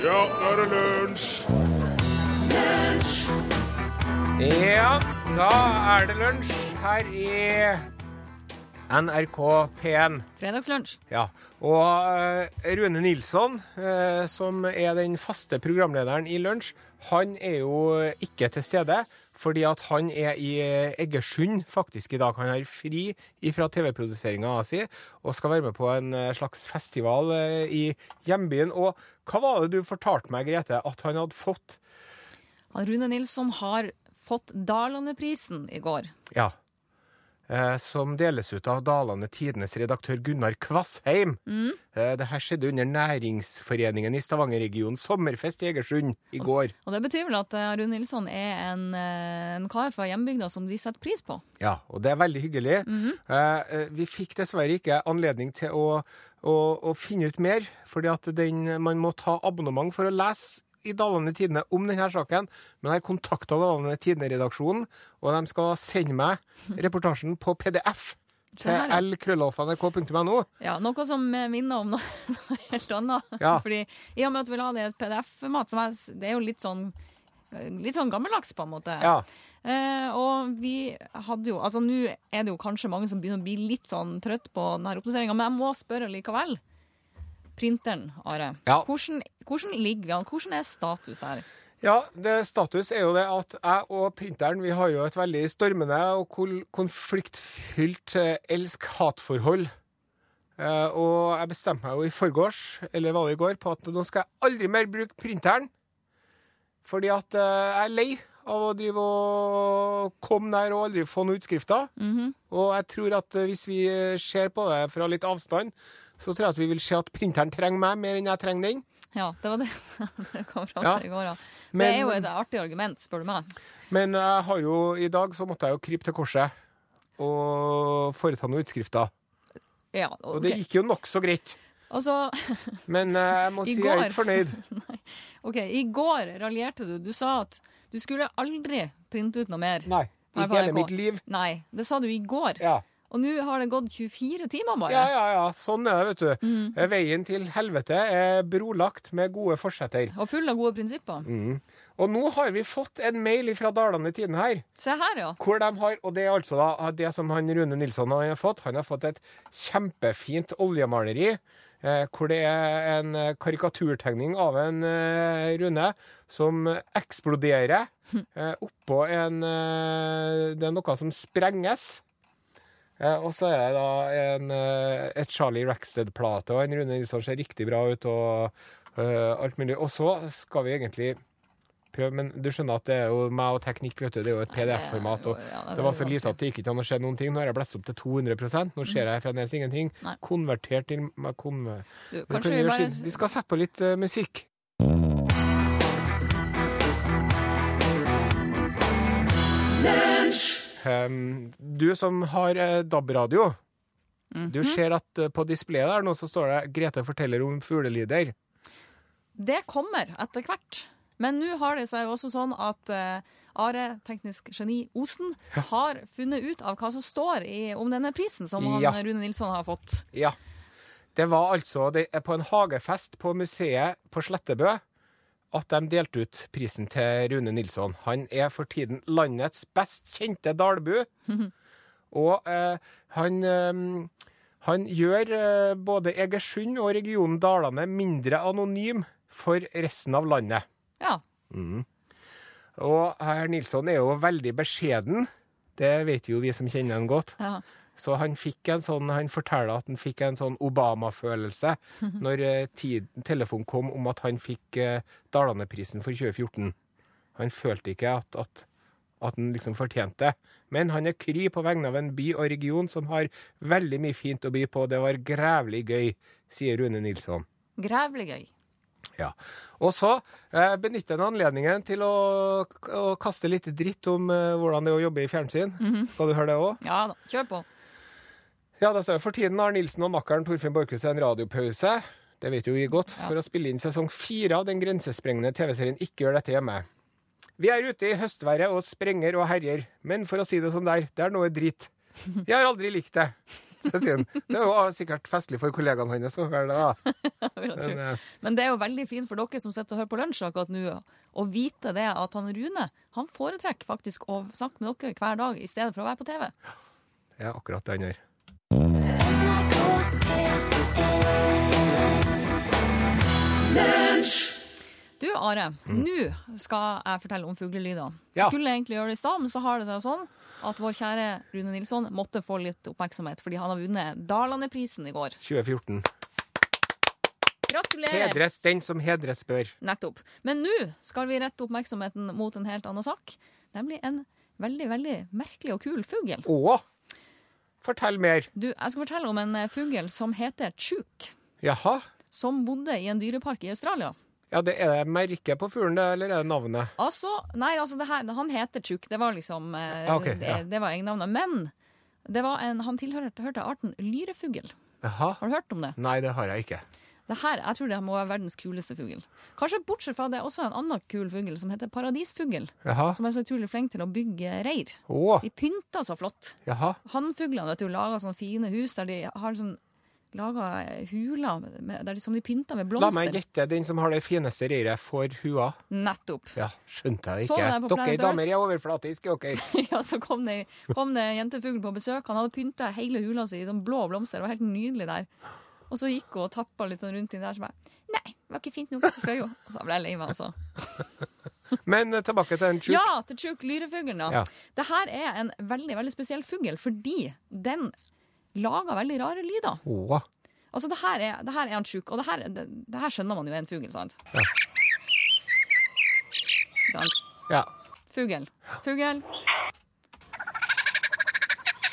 Ja, nå er det lunsj! Ja, da er det lunsj her i NRK P1. Fredagslunsj. Ja, og uh, Rune Nilsson, uh, som er den faste programlederen i Lunsj, han er jo ikke til stede. Fordi at han er i eh, Egersund faktisk i dag. Han har fri fra TV-produseringa si og skal være med på en eh, slags festival eh, i hjembyen. Og hva var det du fortalte meg, Grete, at han hadde fått? Rune Nilsson har fått Dalandeprisen i går. Ja. Eh, som deles ut av Dalane Tidenes redaktør Gunnar Kvassheim. Mm. Eh, det her skjedde under Næringsforeningen i Stavanger-regionen sommerfest i Egersund i går. Og det betyr vel at Arun Rune Nilsson er en, eh, en kar fra hjembygda som de setter pris på. Ja, og det er veldig hyggelig. Mm Eh, eh, vi fikk dessverre ikke anledning til å, å, å finne ut mer, fordi at den, man må ta abonnement for å lese i Dalane Tidende om denne saken, men jeg har kontakta Dalane Tidende-redaksjonen, og de skal sende meg reportasjen på PDF til lkrøllalfa.nrk.no. Ja, Noe som minner om noe, noe helt annet. Ja. Fordi I og med at vi la det i et PDF-format, som er, det er jo litt sånn Litt sånn gammeldags, på en måte. Ja. Eh, og vi hadde jo Altså, nå er det jo kanskje mange som begynner å bli litt sånn trøtt på denne oppdateringa, men jeg må spørre likevel. Printeren, Are. Ja. Hvordan, hvordan ligger vi an? Hvordan er status der? Ja, det, status er jo det at jeg og printeren vi har jo et veldig stormende og konfliktfylt eh, elsk-hat-forhold. Eh, og jeg bestemte meg jo i forgårs, eller var det i går, på at nå skal jeg aldri mer bruke printeren. Fordi at eh, jeg er lei av å drive og komme der og aldri få noen utskrifter. Og jeg tror at hvis vi ser på det fra litt avstand, så tror jeg at vi vil se at printeren trenger meg mer enn jeg trenger den. Ja, det var det det kom fram Ja. til i går, ja. Men- det er jo et artig argument, spør du meg. Men jeg har jo, i dag så måtte jeg jo krype til korset og foreta noen utskrifter. Ja, Og det gikk jo nokså greit. Altså, Men jeg må si si jeg er går- ikke fornøyd. OK, i går raljerte du. Du sa at du skulle aldri printe ut noe mer. Nei. I hele mitt liv. Nei, det sa du i går. Ja. Og nå har det gått 24 timer bare. ja, ja, ja. Sånn er det, vet du. Mm. Eh, Veien til helvete er brolagt med gode forsetter. Og full av gode prinsipper. Mm. Og nå har vi fått en mail fra Dalane Tiden her. Se her, ja. Hvor de har, og det er altså da det som han Rune Nilsson har fått. Han har fått et kjempefint oljemaleri. Eh, hvor det er en eh, karikaturtegning av en eh, Rune som eksploderer eh, oppå en eh, Det er noe som sprenges. Eh, og så er det da en, eh, et Charlie Rackstead-plate, og en Rune Nilsson ser riktig bra ut, og uh, alt mulig. Og så skal vi egentlig prøve, men du skjønner at det er jo meg og teknikk, vet du. Det er jo et PDF-format. og Ja, det var så lite at det gikk ikke an å se noen ting. Nå har jeg blåst opp til 200 Nå ser jeg fremdeles ingenting. Nei. Konvertert til konver... Du, Det kanskje vi bare vi skal sette på litt uh, musikk. Um, du som har eh, DAB-radio, Mhm. du ser at eh, på displayet der nå så står det 'Grete forteller om fuglelyder'. Det kommer etter hvert. Men nå har det seg jo også sånn at eh, Are, teknisk geni Osen, har funnet ut av hva som står i, om denne prisen som han, Ja. Rune Nilsson har fått. Ja. Det var altså det på en hagefest på museet på Slettebø at de delte ut prisen til Rune Nilsson. Han er for tiden landets best kjente dalbu. Og eh, han, eh, han gjør eh, både Egersund og regionen Dalane mindre anonym for resten av landet. Ja. Og herr Nilsson er jo veldig beskjeden. Det vet jo vi som kjenner han godt. ja. Så han fikk en sånn, han forteller at han fikk en sånn Obama-følelse når eh, tid, telefonen kom om at han fikk eh, Dalane-prisen for 2014. Han følte ikke at, at, at han liksom fortjente det. Men han er kry på vegne av en by og region som har veldig mye fint å by på. Det var grævlig gøy, sier Rune Nilsson. Grævlig gøy. Ja. Og så eh, benytter han anledningen til å, å kaste litt dritt om eh, hvordan det er å jobbe i fjernsyn. Skal du høre det òg? Ja da, kjør på. Ja, det står For tiden har Nilsen og makkeren Torfinn Borchhus en radiopause. Det vet jo vi godt. For å spille inn sesong fire av den grensesprengende TV-serien Ikke gjør dette hjemme. Vi er ute i høstværet og sprenger og herjer. Men for å si det som det er, det er noe dritt. Jeg har aldri likt det. Det er jo sikkert festlig for kollegaene hans da. tro. Men, eh, Men det er jo veldig fint for dere som sitter og hører på lunsj akkurat nå, å vite det at han Rune han foretrekker faktisk å snakke med dere hver dag i stedet for å være på TV. det er akkurat det han gjør. Du, Are. Nå skal jeg fortelle om fuglelyder. Mm. Ja. Jeg skulle egentlig gjøre det i stad, men så har det seg sånn at vår kjære Rune Nilsson måtte få litt oppmerksomhet fordi han har vunnet Dalandeprisen i går. 2014. Gratulerer! Hedres den som hedres bør. Nettopp. Men nå skal vi rette oppmerksomheten mot en helt annen sak. Nemlig en veldig, veldig merkelig og kul fugl. Fortell mer. Du, jeg skal fortelle om en eh, fugl som heter tjuk. Jaha? Som bodde i en dyrepark i Australia. Ja, det Er det merket på fuglen, eller er det navnet? Altså, nei, altså det her, han heter Tjuk. Det var liksom eh, Ja, ok, det, ja. det var egennavnet. Men det var en, han tilhørte arten lyrefugl. Jaha? Har du hørt om det? Nei, det har jeg ikke. Det her, Jeg tror det må være verdens kuleste fugl. Kanskje bortsett fra det er også en annen kul fugl som heter paradisfugl. Som er så utrolig flink til å bygge reir. Å! De pynter så flott. Hannfuglene lager sånne fine hus der de har sånn laga huler der de, som de pynta med blomster. La meg gjette. Den som har det fineste reiret, får hua. Nettopp. Ja, skjønte jeg ikke. Dere damer er overflatiske, dere. ja, så kom det, kom det en jentefugl på besøk. Han hadde pynta hele hula si i sånn blå blomster. Det var helt nydelig der. Og så gikk hun og tappa litt sånn rundt inn der. Så bare Nei, det var ikke fint nok. Så fløy hun. Og så ble jeg lei meg, altså. Men eh, tilbake til en tjuk. Ja, til tjuk lyrefuglen, da. Ja. Det her er en veldig veldig spesiell fugl fordi den lager veldig rare lyder. Å. Altså, det her er, det her er en tjuk, og det her, det, det her skjønner man jo er en fugl, sant? Ja. Sant? Ja. Fugl. Fugl.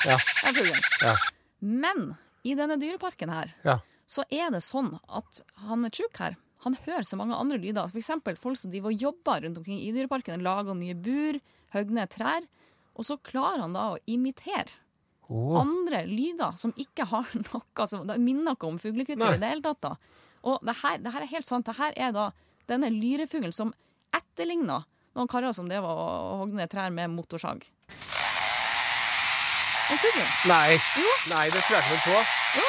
Ja. En fugl. Ja. Men i denne dyreparken her, Ja. så er det sånn at han er tjukk her. Han hører så mange andre lyder. Eksempel folk som driver og jobber rundt omkring i dyreparken, lager nye bur, hogger ned trær. Og så klarer han da å imitere oh. andre lyder som ikke har noe som Det minner ikke om fuglekvitter i det hele tatt. da. Og det her, det her er helt sant. Det her er da denne lyrefuglen som etterligner noen karer som drev og hogde ned trær med motorsag. Nei. Jo. Nei, det tror jeg ikke noe på.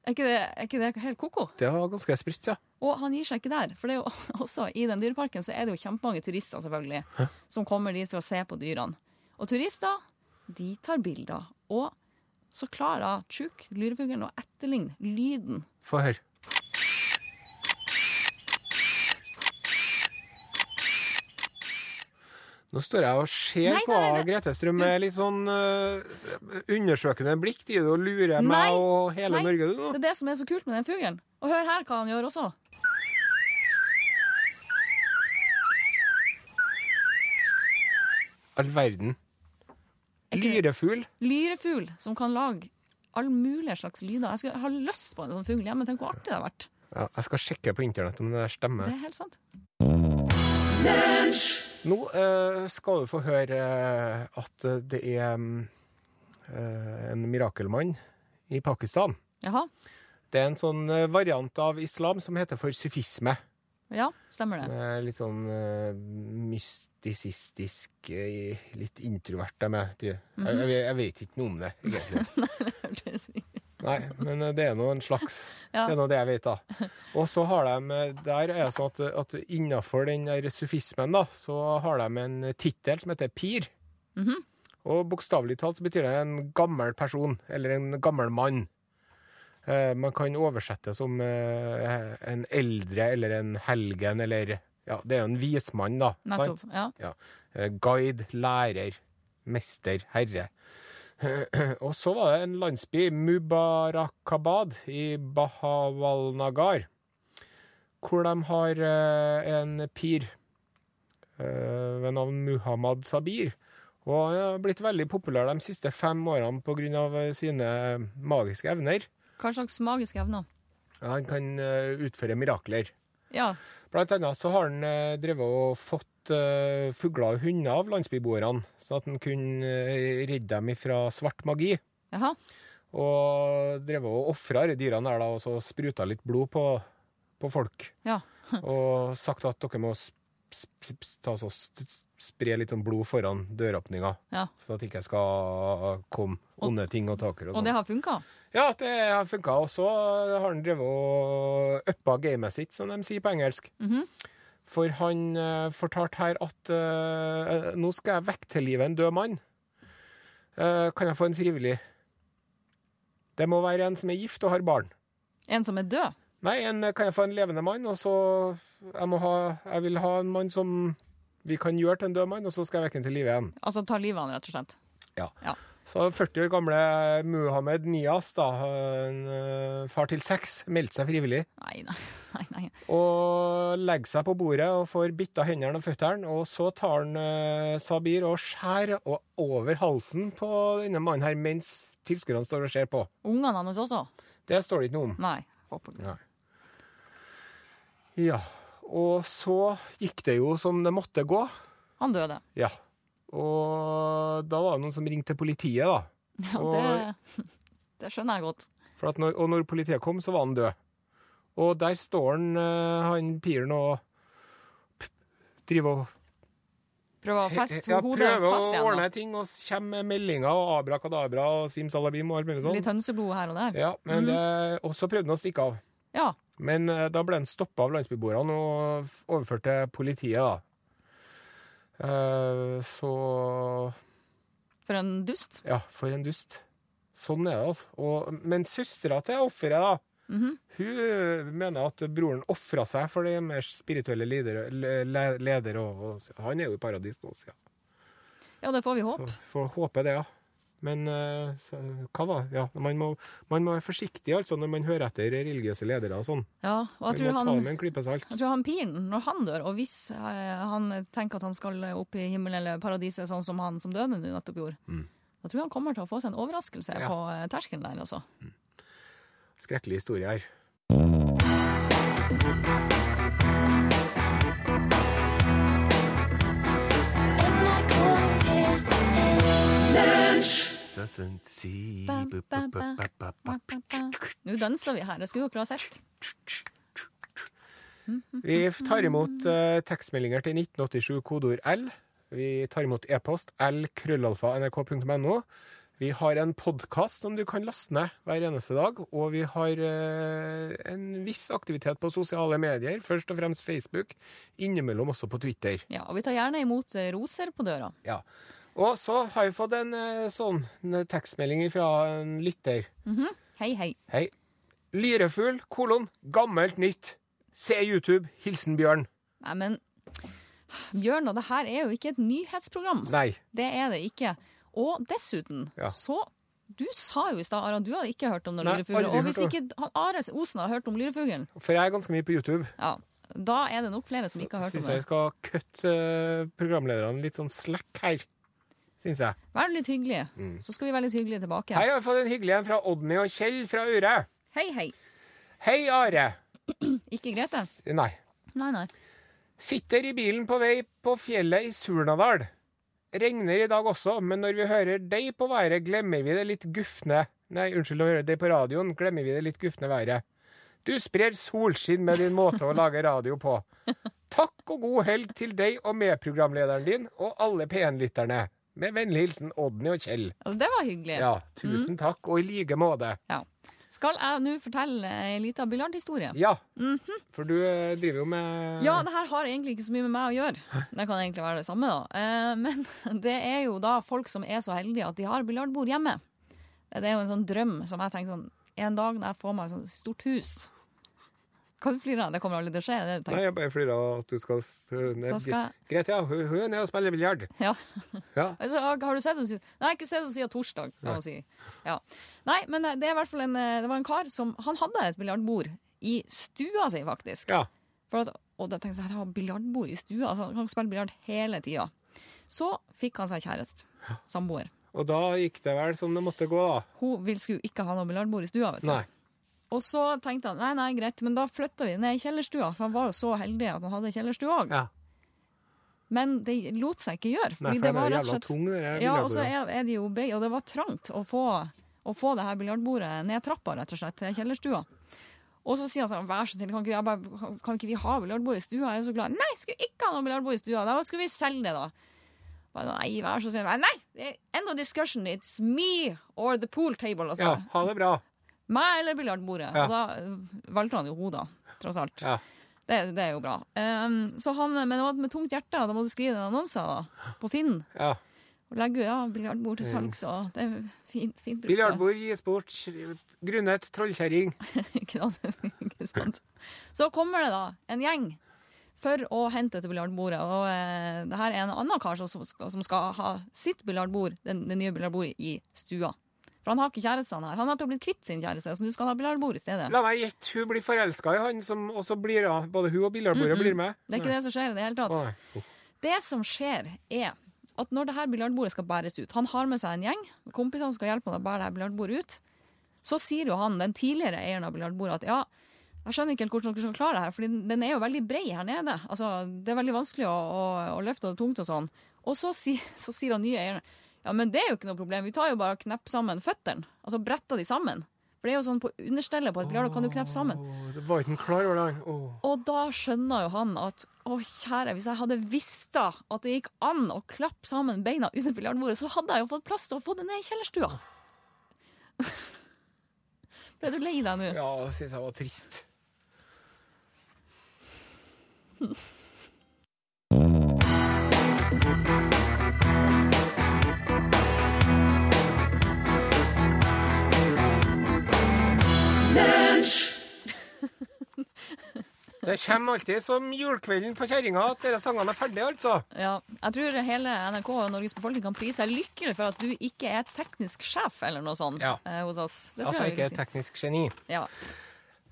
Er ikke, det, er ikke det helt ko-ko? Det var ganske sprøtt, ja. Og han gir seg ikke der. For det er jo også i den dyreparken så er det jo kjempemange turister selvfølgelig, som kommer dit for å se på dyrene. Og turister, de tar bilder. Og så klarer da tjukk lyrefuglen å etterligne lyden. Få høre. Nå står jeg og ser Nei, på nei, nei. Grete Strøm med litt sånn uh, undersøkende blikk. De og lurer meg og hele. Norge, du. Det er det som er så kult med den fuglen. Og hør her hva han gjør også. All verden. Er Lyrefugl. Lyrefugl som kan lage all mulige slags lyder. Jeg, skal ha lyst på en sånn fugl hjemme. Tenk hvor artig det har vært. Ja, jeg skal sjekke på internett om det stemmer. Det er helt sant. Nå øh, skal du få høre øh, at øh, det er mm, øh, en mirakelmann i Pakistan. Jaha. Det er en sånn øh, variant av islam som heter for sufisme. Ja, stemmer det. Med litt sånn uh, mystisistisk, eh, litt introvert av meg. jeg. Mhm. jeg, jeg, jeg vet ikke noe om det, egentlig. Nei, men eh, det er nå en slags Ja. Det er nå det jeg vet, da. Og så har de eh, Der er det sånn at, at innafor den der sufismen, da, så har de en tittel som heter pir. Mhm. Og bokstavelig talt så betyr det en gammel person, eller en gammel mann. Eh, man kan oversette som eh, en eldre eller en helgen, eller Ja, det er jo en vismann, da. Nettopp. sant? Ja. Eh, guide, lærer, mester, herre. Og så var det en landsby, Mubarakabad, i Bahawalnagar, hvor de har eh, en pir eh, ved navn Muhammad Sabir. Og han har blitt veldig populær de siste fem årene pga. sine magiske evner. Hva slags magiske evner? Ja, han kan eh, utføre mirakler. Ja. Blant annet så har han eh, drevet og fått eh, fugler og hunder av landsbyboerne, sånn at han kunne eh, redde dem fra svart magi. Aha. Og drevet og ofra disse dyrene der, da, og så spruta litt blod på, på folk. Ja. og sagt at dere må spre litt sånn blod foran døråpninga. Ja. Så at det ikke skal komme onde ting og taker og Og sånn. det har funka? Ja, det har funka. Og så har han drevet og uppa gamet sitt, som de sier på engelsk. Mhm. For han uh, fortalte her at eh, nå skal jeg vekke til live en død mann. Eh, kan jeg få en frivillig? Det må være en som er gift og har barn. En som er død? Nei, en, kan jeg få en levende mann, og så jeg, ha, jeg vil ha en mann som vi kan gjøre til en død mann, og så skal jeg vekke ham til live igjen. Altså ta livet av han, rett og slett? Ja. Ja. Så 40 år gamle Muhammed Nias, da, en eh, far til seks, meldte seg frivillig. Nei, nei, nei. Og legger seg på bordet og får bitta hendene og føttene. Og så tar han eh, Sabir og skjærer over halsen på denne mannen her mens tilskuerne står og ser på. Ungene hans også? Det står det ikke noe om. Nei. Håper ikke. Ja. Og så gikk det jo som det måtte gå. Han døde. Ja. Og da var det noen som ringte politiet, da. Ja, Og- det, det skjønner jeg godt. For at når, og når politiet kom, så var han død. Og der står han, eh, han piren og driver og Prøver å feste ja, hodet prøver å igjen. ordne ting, og kommer med meldinger og abrakadabra og simsalabim og alt mulig sånt. Litt hønseblod her og der. Ja, men mm. det, og så prøvde han å stikke av. Ja. Men eh, da ble han stoppa av landsbyboerne og overført til politiet, da. Eh, så For en dust. Ja, for en dust. Sånn er det, altså. Og, men søstera til offeret, da, Mhm. hun mener at broren ofra seg for de mer spirituelle ledere. leder, og, og han er jo i paradis nå, sier hun. Ja, det får vi Så får håpe det, ja. Men eh, hva da? Ja, man, må, man må være forsiktig altså, når man hører etter religiøse ledere og sånn. Ja, og jeg Man tror må ta han det med en klype salt. Jeg tror han piren, når han dør, og hvis eh, han tenker at han skal opp i himmelen eller paradiset, sånn som han som døde nå nettopp gjorde, Mm. da tror jeg han kommer til å få seg en overraskelse Ja. på eh, terskelen der, altså. Skrekkelig historie her. Doesn't Nå danser vi her, det skulle dere ha sett. Vi tar imot uh, tekstmeldinger til 1987 kodeord L. Vi tar imot e-post l-nrk.no. Vi har en podkast som du kan laste ned hver eneste dag. Og vi har uh, en viss aktivitet på sosiale medier, først og fremst Facebook. Innimellom også på Twitter. Ja, og vi tar gjerne imot eh, roser på døra. Ja. Og så har vi fått en eh, sånn tekstmelding fra en lytter. Mhm. Hei, hei. Hei. Lyrefugl, kolon, gammelt nytt. Se YouTube. Hilsen Bjørn. Nei, men Bjørn, og det her er jo ikke et nyhetsprogram. Nei. Det er det ikke. Og dessuten, Ja. så Du sa jo i stad, Aran, du hadde ikke hørt om lyrefugler. Og hvis ikke Are Osen har hørt om lyrefuglen, For jeg er ganske mye på YouTube. ja, da er det nok flere som ikke har hørt om Syns jeg det. skal kutte eh, programlederne litt sånn slack her. Syns jeg. Vær litt hyggelig, så skal vi være litt hyggelige tilbake. Her har vi fått en hyggelig en fra Odny og Kjell fra Ure. Hei, hei. Hei, Are. Ikke Grete? Nei. Nei, nei. Sitter i bilen på vei på fjellet i Surnadal. Regner i dag også, men når vi hører deg på været, glemmer vi det litt gufne Nei, unnskyld, når vi hører deg på radioen, glemmer vi det litt gufne været. Du sprer solskinn med din måte å lage radio på. Takk og god helg til deg og medprogramlederen din og alle P1-lytterne. Med vennlig hilsen Odny og Kjell. Det var hyggelig. Ja, tusen takk, og i like måte. Ja. Skal jeg nå fortelle ei lita biljardhistorie? Ja, for du eh, driver jo med. Ja, det her har egentlig ikke så mye med meg å gjøre. Det kan egentlig være det samme, da. Eh, Men det er jo da folk som er så heldige at de har biljardbord hjemme. Det er jo en sånn drøm som jeg tenker sånn En dag når jeg får meg et sånt stort hus Hva du flirer av? Det kommer aldri til å skje? Det det Nei, jeg bare flirer av at du skal ned. Da skal Greit, ja. Hun, hun er og spiller biljard. Ja. Ja. Altså, har du sett henne siden Nei, ikke sett henne siden torsdag. Kan man si. ja. Nei, men det er i hvert fall en, eh, det var en kar som Han hadde et biljardbord i stua si, faktisk. ja. For at, og da tenkte jeg at har biljardbord i stua. Altså, han kan spille biljard hele tida. Så fikk han seg kjæreste. Samboer. Og da gikk det vel som det måtte gå, da. Hun skulle ikke ha noe biljardbord i stua. vet du. Nei. Og så tenkte han nei, nei, greit, men da flytta vi ned i kjellerstua. For han var jo så heldig at han hadde kjellerstue òg. Ja. Men det lot seg ikke gjøre. Nei, for det var rett og slett tung, Ja, og så er, er de jo brede, og det var trangt å få, å få det her biljardbordet ned trappa, rett og slett, til kjellerstua. Og så sier han sånn, vær så snill, kan kan ikke vi ha biljardbord i stua? Jeg er så glad. Nei, skulle ikke ha noe biljardbord i stua. Da skulle vi selge det, da. Bare, nei, vær så snill. Nei, er end of discussion. It's me or the pool table. Altså. Ja, ha det bra. Meg eller biljardbordet. Ja. Og da valgte han jo hun, da. Tross alt. Ja. Det, det er jo bra. Um, så han, men det var med tungt hjerte. Da måtte du skrive en annonse da, på Finn. ja. Og legge ja, biljardbord til salgs. Og det er fint, fint brukt. Biljardbord gis bort. Grunnet trollkjerring. Ikke sant? Så kommer det da en gjeng for å hente til biljardbordet. Og eh, det her er en annen kar som, som, skal, ha sitt biljardbord, den- det nye biljardbordet, i stua. For han har ikke kjæresten her. Han har blitt kvitt sin kjæreste, så nå skal han ha biljardbord i stedet. La meg gjette, hun blir forelska i han, som, og så blir hun, både hun og biljardbordet blir med. Det er ikke det som skjer i det hele tatt. Nei. Det som skjer, er at når det her biljardbordet skal bæres ut Han har med seg en gjeng. Kompisene skal hjelpe han å bære det her biljardbordet ut. Så sier jo han, den tidligere eieren av biljardbordet, at ja, jeg skjønner ikke helt hvordan dere skal klare det her, for den er jo veldig brei her nede. Altså, det er veldig vanskelig å, å, å løfte og tungt og sånn. Og så, si, så sier han nye eieren ja, men det er jo ikke noe problem, vi tar jo bare og knepper sammen føttene. Altså bretter de sammen. For det er jo sånn på understellet på et biljard, kan du kneppe sammen. Det var ikke klar over det. Oh. Og da skjønner jo han at å kjære, hvis jeg hadde visst da at det gikk an å klappe sammen beina under biljardbordet, så hadde jeg jo fått plass til å få det ned i kjellerstua. Ble du lei deg nå? Ja, det syns jeg var trist. Det kommer alltid som julekvelden på kjerringa at dere sangene er ferdige, altså. Ja, jeg tror hele NRK og Norges befolkning kan prise seg lykkelig for at du ikke er teknisk sjef eller noe sånt Ja. eh, hos oss. Det At tror jeg jeg ikke er si. teknisk geni. Ja.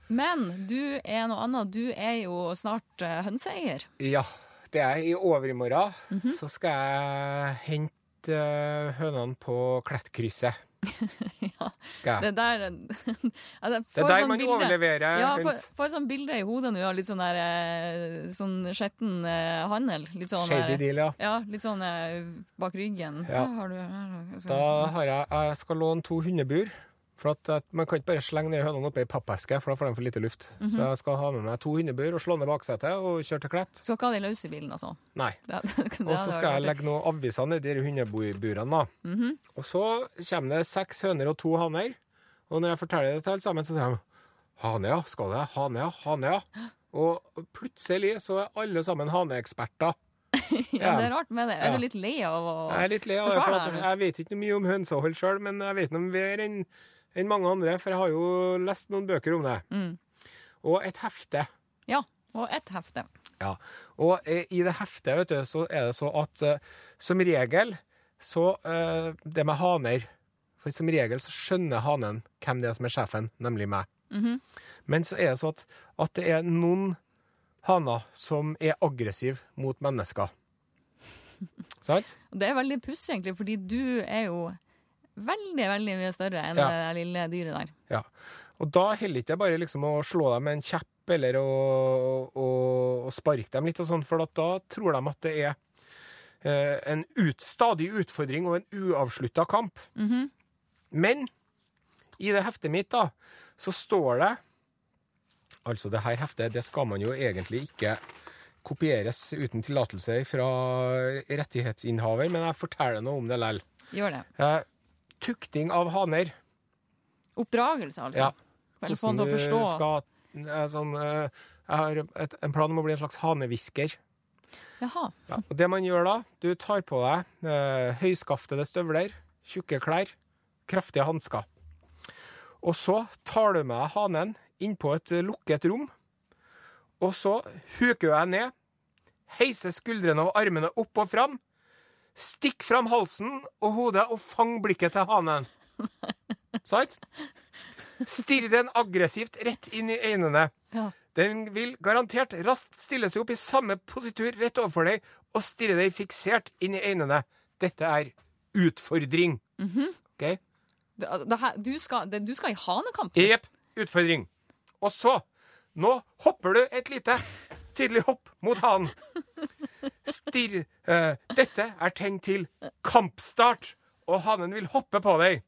Men du er noe annet. Du er jo snart uh, hønseeier. Ja, det er i overmorgen. Mhm. Så skal jeg hente eh, hønene på Klettkrysset. Ja. Det der ja, det, Det er der man overleverer Ja, får, et sånt bilde i hodet nå av litt sånn der eh, sånn skjetten eh, handel. Litt sånn Shady der- deal, ja. Ja, litt sånn eh, bak ryggen. Ja. Her har du har du-. Da har jeg, jeg skal låne to hundebur. For at, at Man kan ikke bare slenge ned hønene oppi ei pappeske, for da får de for lite luft. Mhm. Så jeg skal ha med meg to hundebur og slå ned baksetet og kjøre til Klett. Skal ikke ha de løse i bilen, altså. Nei. Og så skal jeg legge noen aviser nedi de hundeburene. da. Mhm. Og så kommer det seks høner og to haner. Og når jeg forteller det til alle sammen, så sier de Hane, ja. Skal det? Hane, ja. Hane, ja. Og plutselig så er alle sammen haneeksperter. Ja, det er rart med det. Er Ja. du litt lei av å Jeg er litt lei av det, for deg jeg vet ikke mye om hønsehold sjøl, men jeg vet noe mer enn enn mange andre, for jeg har jo lest noen bøker om det. Mm. Og et hefte. Ja. Og et hefte. Ja. Og eh, i det heftet, vet du, så er det så at uh, som regel så uh, Det med haner For som regel så skjønner hanen hvem det er som er sjefen, nemlig meg. Mhm. Men så er det så at, at det er noen haner som er aggressive mot mennesker. Sant? Det er veldig pussig, egentlig, fordi du er jo veldig, veldig mye større enn Ja. det lille dyret der. Ja. Og da heller ikke jeg bare liksom å slå dem med en kjepp eller å, å, å sparke dem litt og sånn, for at da tror de at det er eh, en ut, stadig utfordring og en uavslutta kamp. Mhm. Men i det heftet mitt, da, så står det Altså, det her heftet, det skal man jo egentlig ikke kopieres uten tillatelse fra rettighetsinnehaver, men jeg forteller noe om det likevel. Gjør det. Eh, tukting av haner. Oppdragelse, altså. Ja. Eller få han til å du forstå. Skal, eh, sånn, eh, jeg har et, en plan om å bli en slags hanehvisker. Jaha. Ja. Og det man gjør da, du tar på deg eh, høyskaftede støvler, tjukke klær, kraftige hansker. Og så tar du med deg hanen inn på et eh, lukket rom, og så huker du deg ned, heiser skuldrene og armene opp og fram, stikk fram halsen og hodet og fang blikket til hanen. Sant? Stirr den aggressivt rett inn i øynene. Ja. Den vil garantert raskt stille seg opp i samme positur rett overfor deg og stirre deg fiksert inn i øynene. Dette er utfordring. OK? Det, det her, du, skal, det, du skal i hanekamp? Jepp. Utfordring. Og så Nå hopper du et lite tydelig hopp mot hanen. Stirr Uh, Dette er tegn til kampstart, og hanen vil hoppe på deg.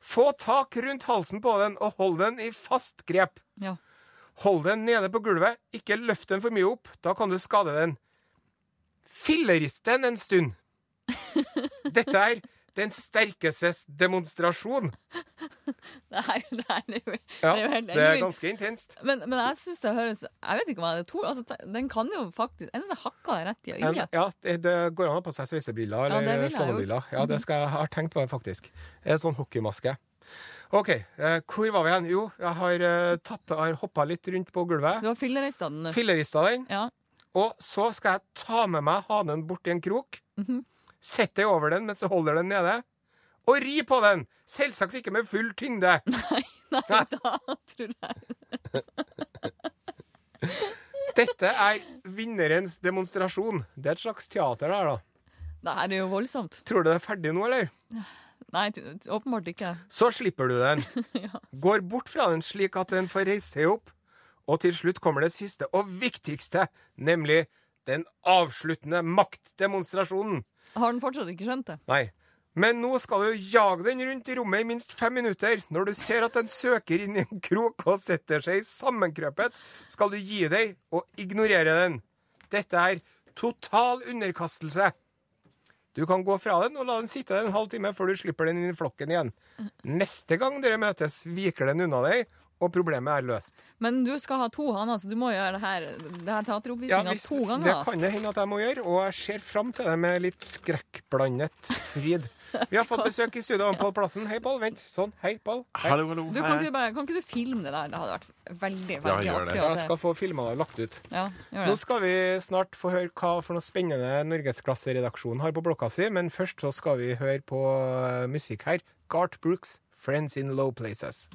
Få tak rundt halsen på den og hold den i fast grep. Ja. Hold den nede på gulvet, ikke løft den for mye opp, da kan du skade den. Fillerist den en stund. Dette er den sterkestes demonstrasjon. Det er, det er, det er Ja, det er helt det er ganske intenst. Men, men jeg synes det høres Jeg vet ikke jeg det tror altså, Den kan jo faktisk ennå hvis jeg hakker det rett i øyet. ja, det, går an å ha på seg sveisebriller Ja, eller ja, slånebriller. Ja, det skal jeg ha har tenkt på, det, faktisk. En sånn hockeymaske. OK, eh, hvor var vi hen? Jo, jeg har, eh, tatt- har hoppa litt rundt på gulvet. Du har fillerista den. Fillerista den. Ja. Og så skal jeg ta med meg hanen bort i en krok. Mhm. Sette deg over den mens du holder den nede. Og ri på den! Selvsagt ikke med full tyngde. Nei, nei, da tror jeg Dette er vinnerens demonstrasjon. Det er et slags teater det her, da. Det her er jo voldsomt. Tror du det er ferdig nå, eller? Nei, åpenbart ikke. Så slipper du den. Går bort fra den slik at den får reist seg opp. Og til slutt kommer det siste og viktigste, nemlig den avsluttende maktdemonstrasjonen. Har den fortsatt ikke skjønt det? Nei. Men nå skal du jage den rundt i rommet i minst fem minutter. Når du ser at den søker inn i en krok og setter seg sammenkrøpet, skal du gi deg og ignorere den. Dette er total underkastelse. Du kan gå fra den og la den sitte der en halv time før du slipper den inn i flokken igjen. Neste gang dere møtes, viker den unna deg, og problemet er løst. Men du skal ha to haner, så du må gjøre det her, det her Ja, teateroppvisninga ja, to ganger. det kan det hende at jeg må gjøre, og jeg ser fram til det med litt skrekkblandet fryd. Vi har fått besøk i studio av Pål Plassen. Hei, Pål. Vent. Sånn. Hei, Pål. Hallo, hallo. Du, kan, ikke du bare, kan ikke du filme det der? Det hadde vært veldig veldig gjør artig Jeg skal få filma det og lagt ut. Ja, gjør Nå skal vi snart få høre hva for noe spennende Norgesklasseredaksjonen har på blokka si, men først så skal vi høre på eh, musikk her. Gart Brooks, 'Friends in Low Places'.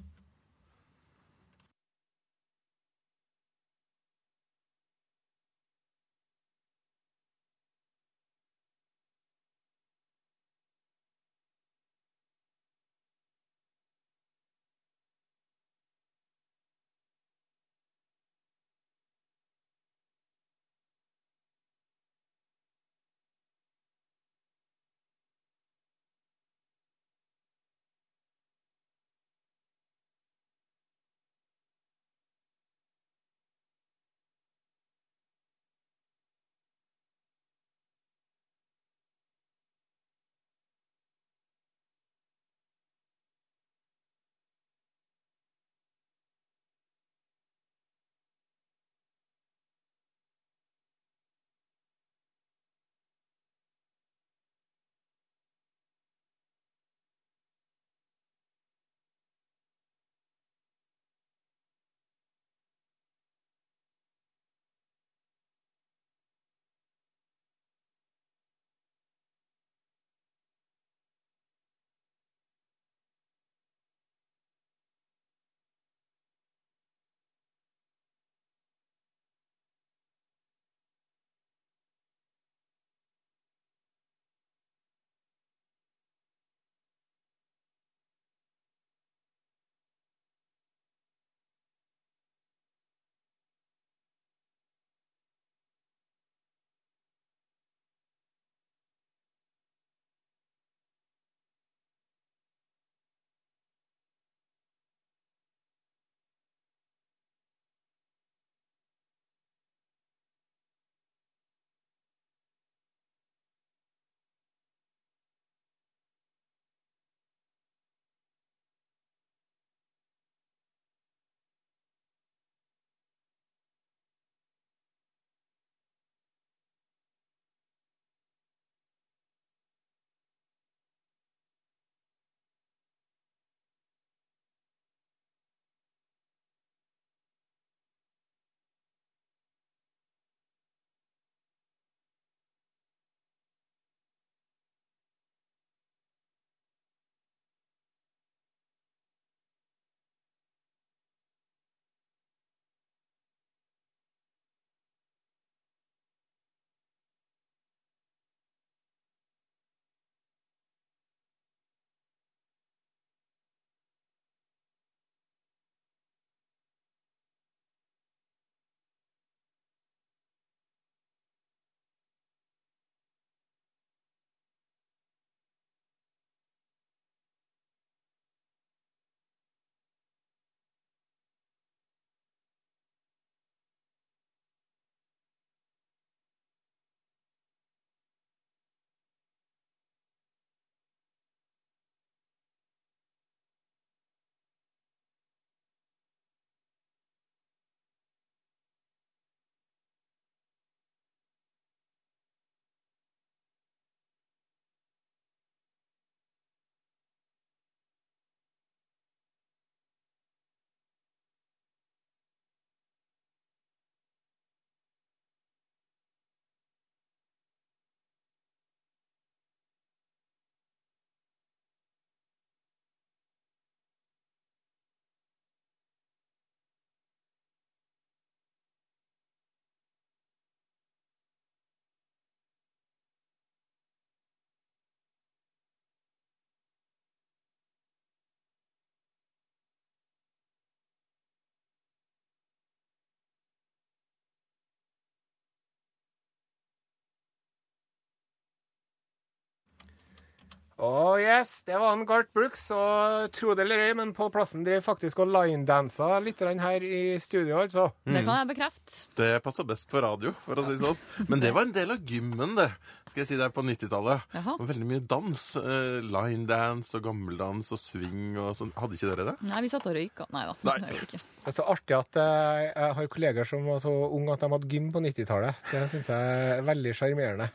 Oh yes, det var en Garth Brooks, og tro det eller ei, men Pål Plassen driver faktisk og linedanser litt her i studio, altså. Det kan jeg bekrefte. Det passer best på radio, for å si det sånn. Men det var en del av gymmen, det. Skal jeg si det på 90-tallet. Det var Veldig mye dans. Uh, Linedance og gammeldans og swing og sånn. Hadde ikke dere det? Nei, vi satt og røyka. Nei da. Nei. det. Det er så artig at eh, jeg har kolleger som var så unge at de hadde gym på 90-tallet. Det syns jeg er veldig sjarmerende.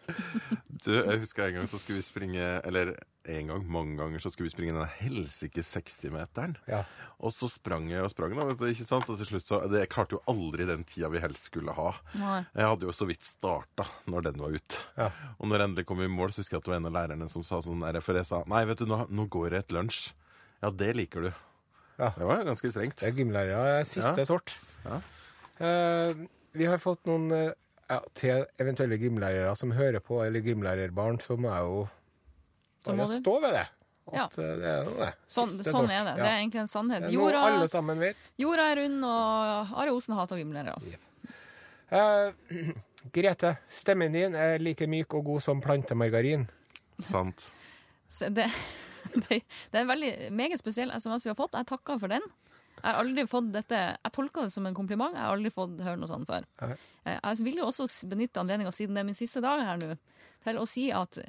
Du, jeg husker en gang så skulle vi springe Eller en gang, mange ganger, så skulle vi springe den helsike 60-meteren. Ja. Og så sprang jeg og sprang, da, vet du, ikke sant? Og til slutt så det, Jeg klarte jo aldri den tida vi helst skulle ha. Nei. Jeg hadde jo så vidt starta når den var ute. Ja. Og når jeg endelig kom i mål, så husker jeg at det var en av lærerne som sa sånn jeg sa nei, vet du, nå, nå går det et lunsj. Ja, det liker du. Ja. Det var ganske strengt. Det er gymlærere siste Ja. sort. Ja. Eh, vi har fått noen uh, ja, til eventuelle gymlærere som hører på, eller gymlærerbarn, som er jo Så må du. stå ved det. At ja. det er noe, det. Sånn, Siste sånn sort. er det. Ja. Det er egentlig en sannhet. Det er noe Jorda, alle sammen vet. jorda er rund, og Are Osen hater gymlærere. Uh, Grete, stemmen din er like myk og god som plantemargarin. Sant. Så det, det, det er en veldig meget spesiell SMS vi har fått. Jeg takker for den. Jeg har aldri fått dette Jeg tolker det som en kompliment. Jeg har aldri fått høre noe sånt før. Eh, Jeg vil jo også benytte anledninga, siden det er min siste dag her nå, til å si at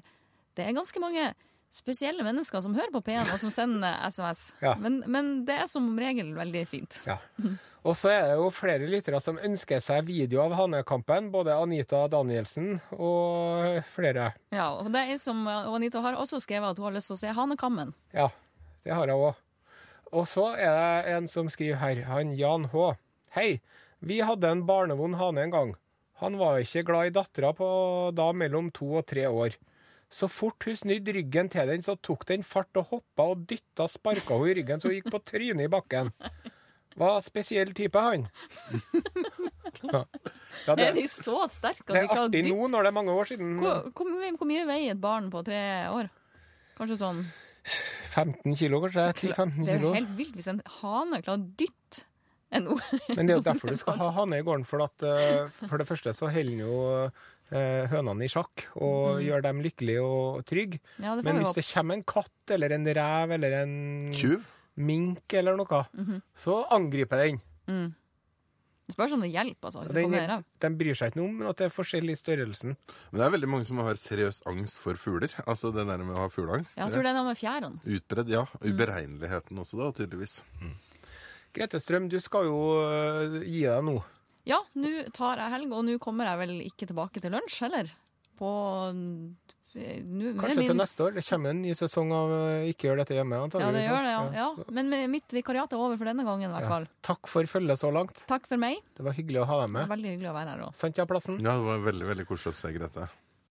det er ganske mange spesielle mennesker som hører på P1, og som sender SMS. Ja. Men, men det er som regel veldig fint. Ja. Og så er det jo flere lyttere som ønsker seg video av Hanekampen. Både Anita Danielsen og flere. Ja, og det er som og Anita har også skrevet at hun har lyst til å se Hanekammen. Ja, det har hun òg. Og så er det en som skriver her, han Jan H. Hei, vi hadde en barnevond hane en gang. Han var ikke glad i dattera da mellom to og tre år. Så fort hun snudde ryggen til den, så tok den fart og hoppa og dytta sparka henne i ryggen, så hun gikk på trynet i bakken. Var spesiell type, han. Ja, ja det, Er de så sterke at det kan er Det er artig dytte nå når det er mange år siden. hvor, hvor, hvor mye veier et barn på tre år? Kanskje sånn 15 kilo, kanskje? 10-15 Det er jo helt vilt hvis en hane klarer å dytte en Men det er jo derfor du skal ha hane i gården. For, at, eh, for det første så holder den jo eh, hønene i sjakk og gjør dem lykkelige og trygge. Ja, Men hvis det kommer en katt eller en rev eller en Tjuv? mink eller noe, så angriper den. Det spørs om det hjelper, altså. Hvis Den, det den bryr seg ikke noe om at det er forskjell i størrelsen. Men det er veldig mange som har seriøs angst for fugler. Altså det der med å ha fugleangst. Ja, jeg tror det er noe med fjærene. Utbredd, ja. Uberegneligheten også, da, tydeligvis. Grete Strøm, du skal jo eh, gi deg nå. Ja, nå tar jeg helg, og nå kommer jeg vel ikke tilbake til lunsj heller. På nå- Kanskje min- til neste år. Det kommer en ny sesong av eh, Ikke gjør dette hjemme. Ja, det gjør det, ja. Ja. ja. Men mitt vikariat er over for denne gangen, i hvert Ja. fall. Takk for følget så langt. Takk for meg. Det var hyggelig å ha deg med. veldig hyggelig å være her òg. Sant, ja, plassen? Ja, det var veldig veldig koselig å se Grete.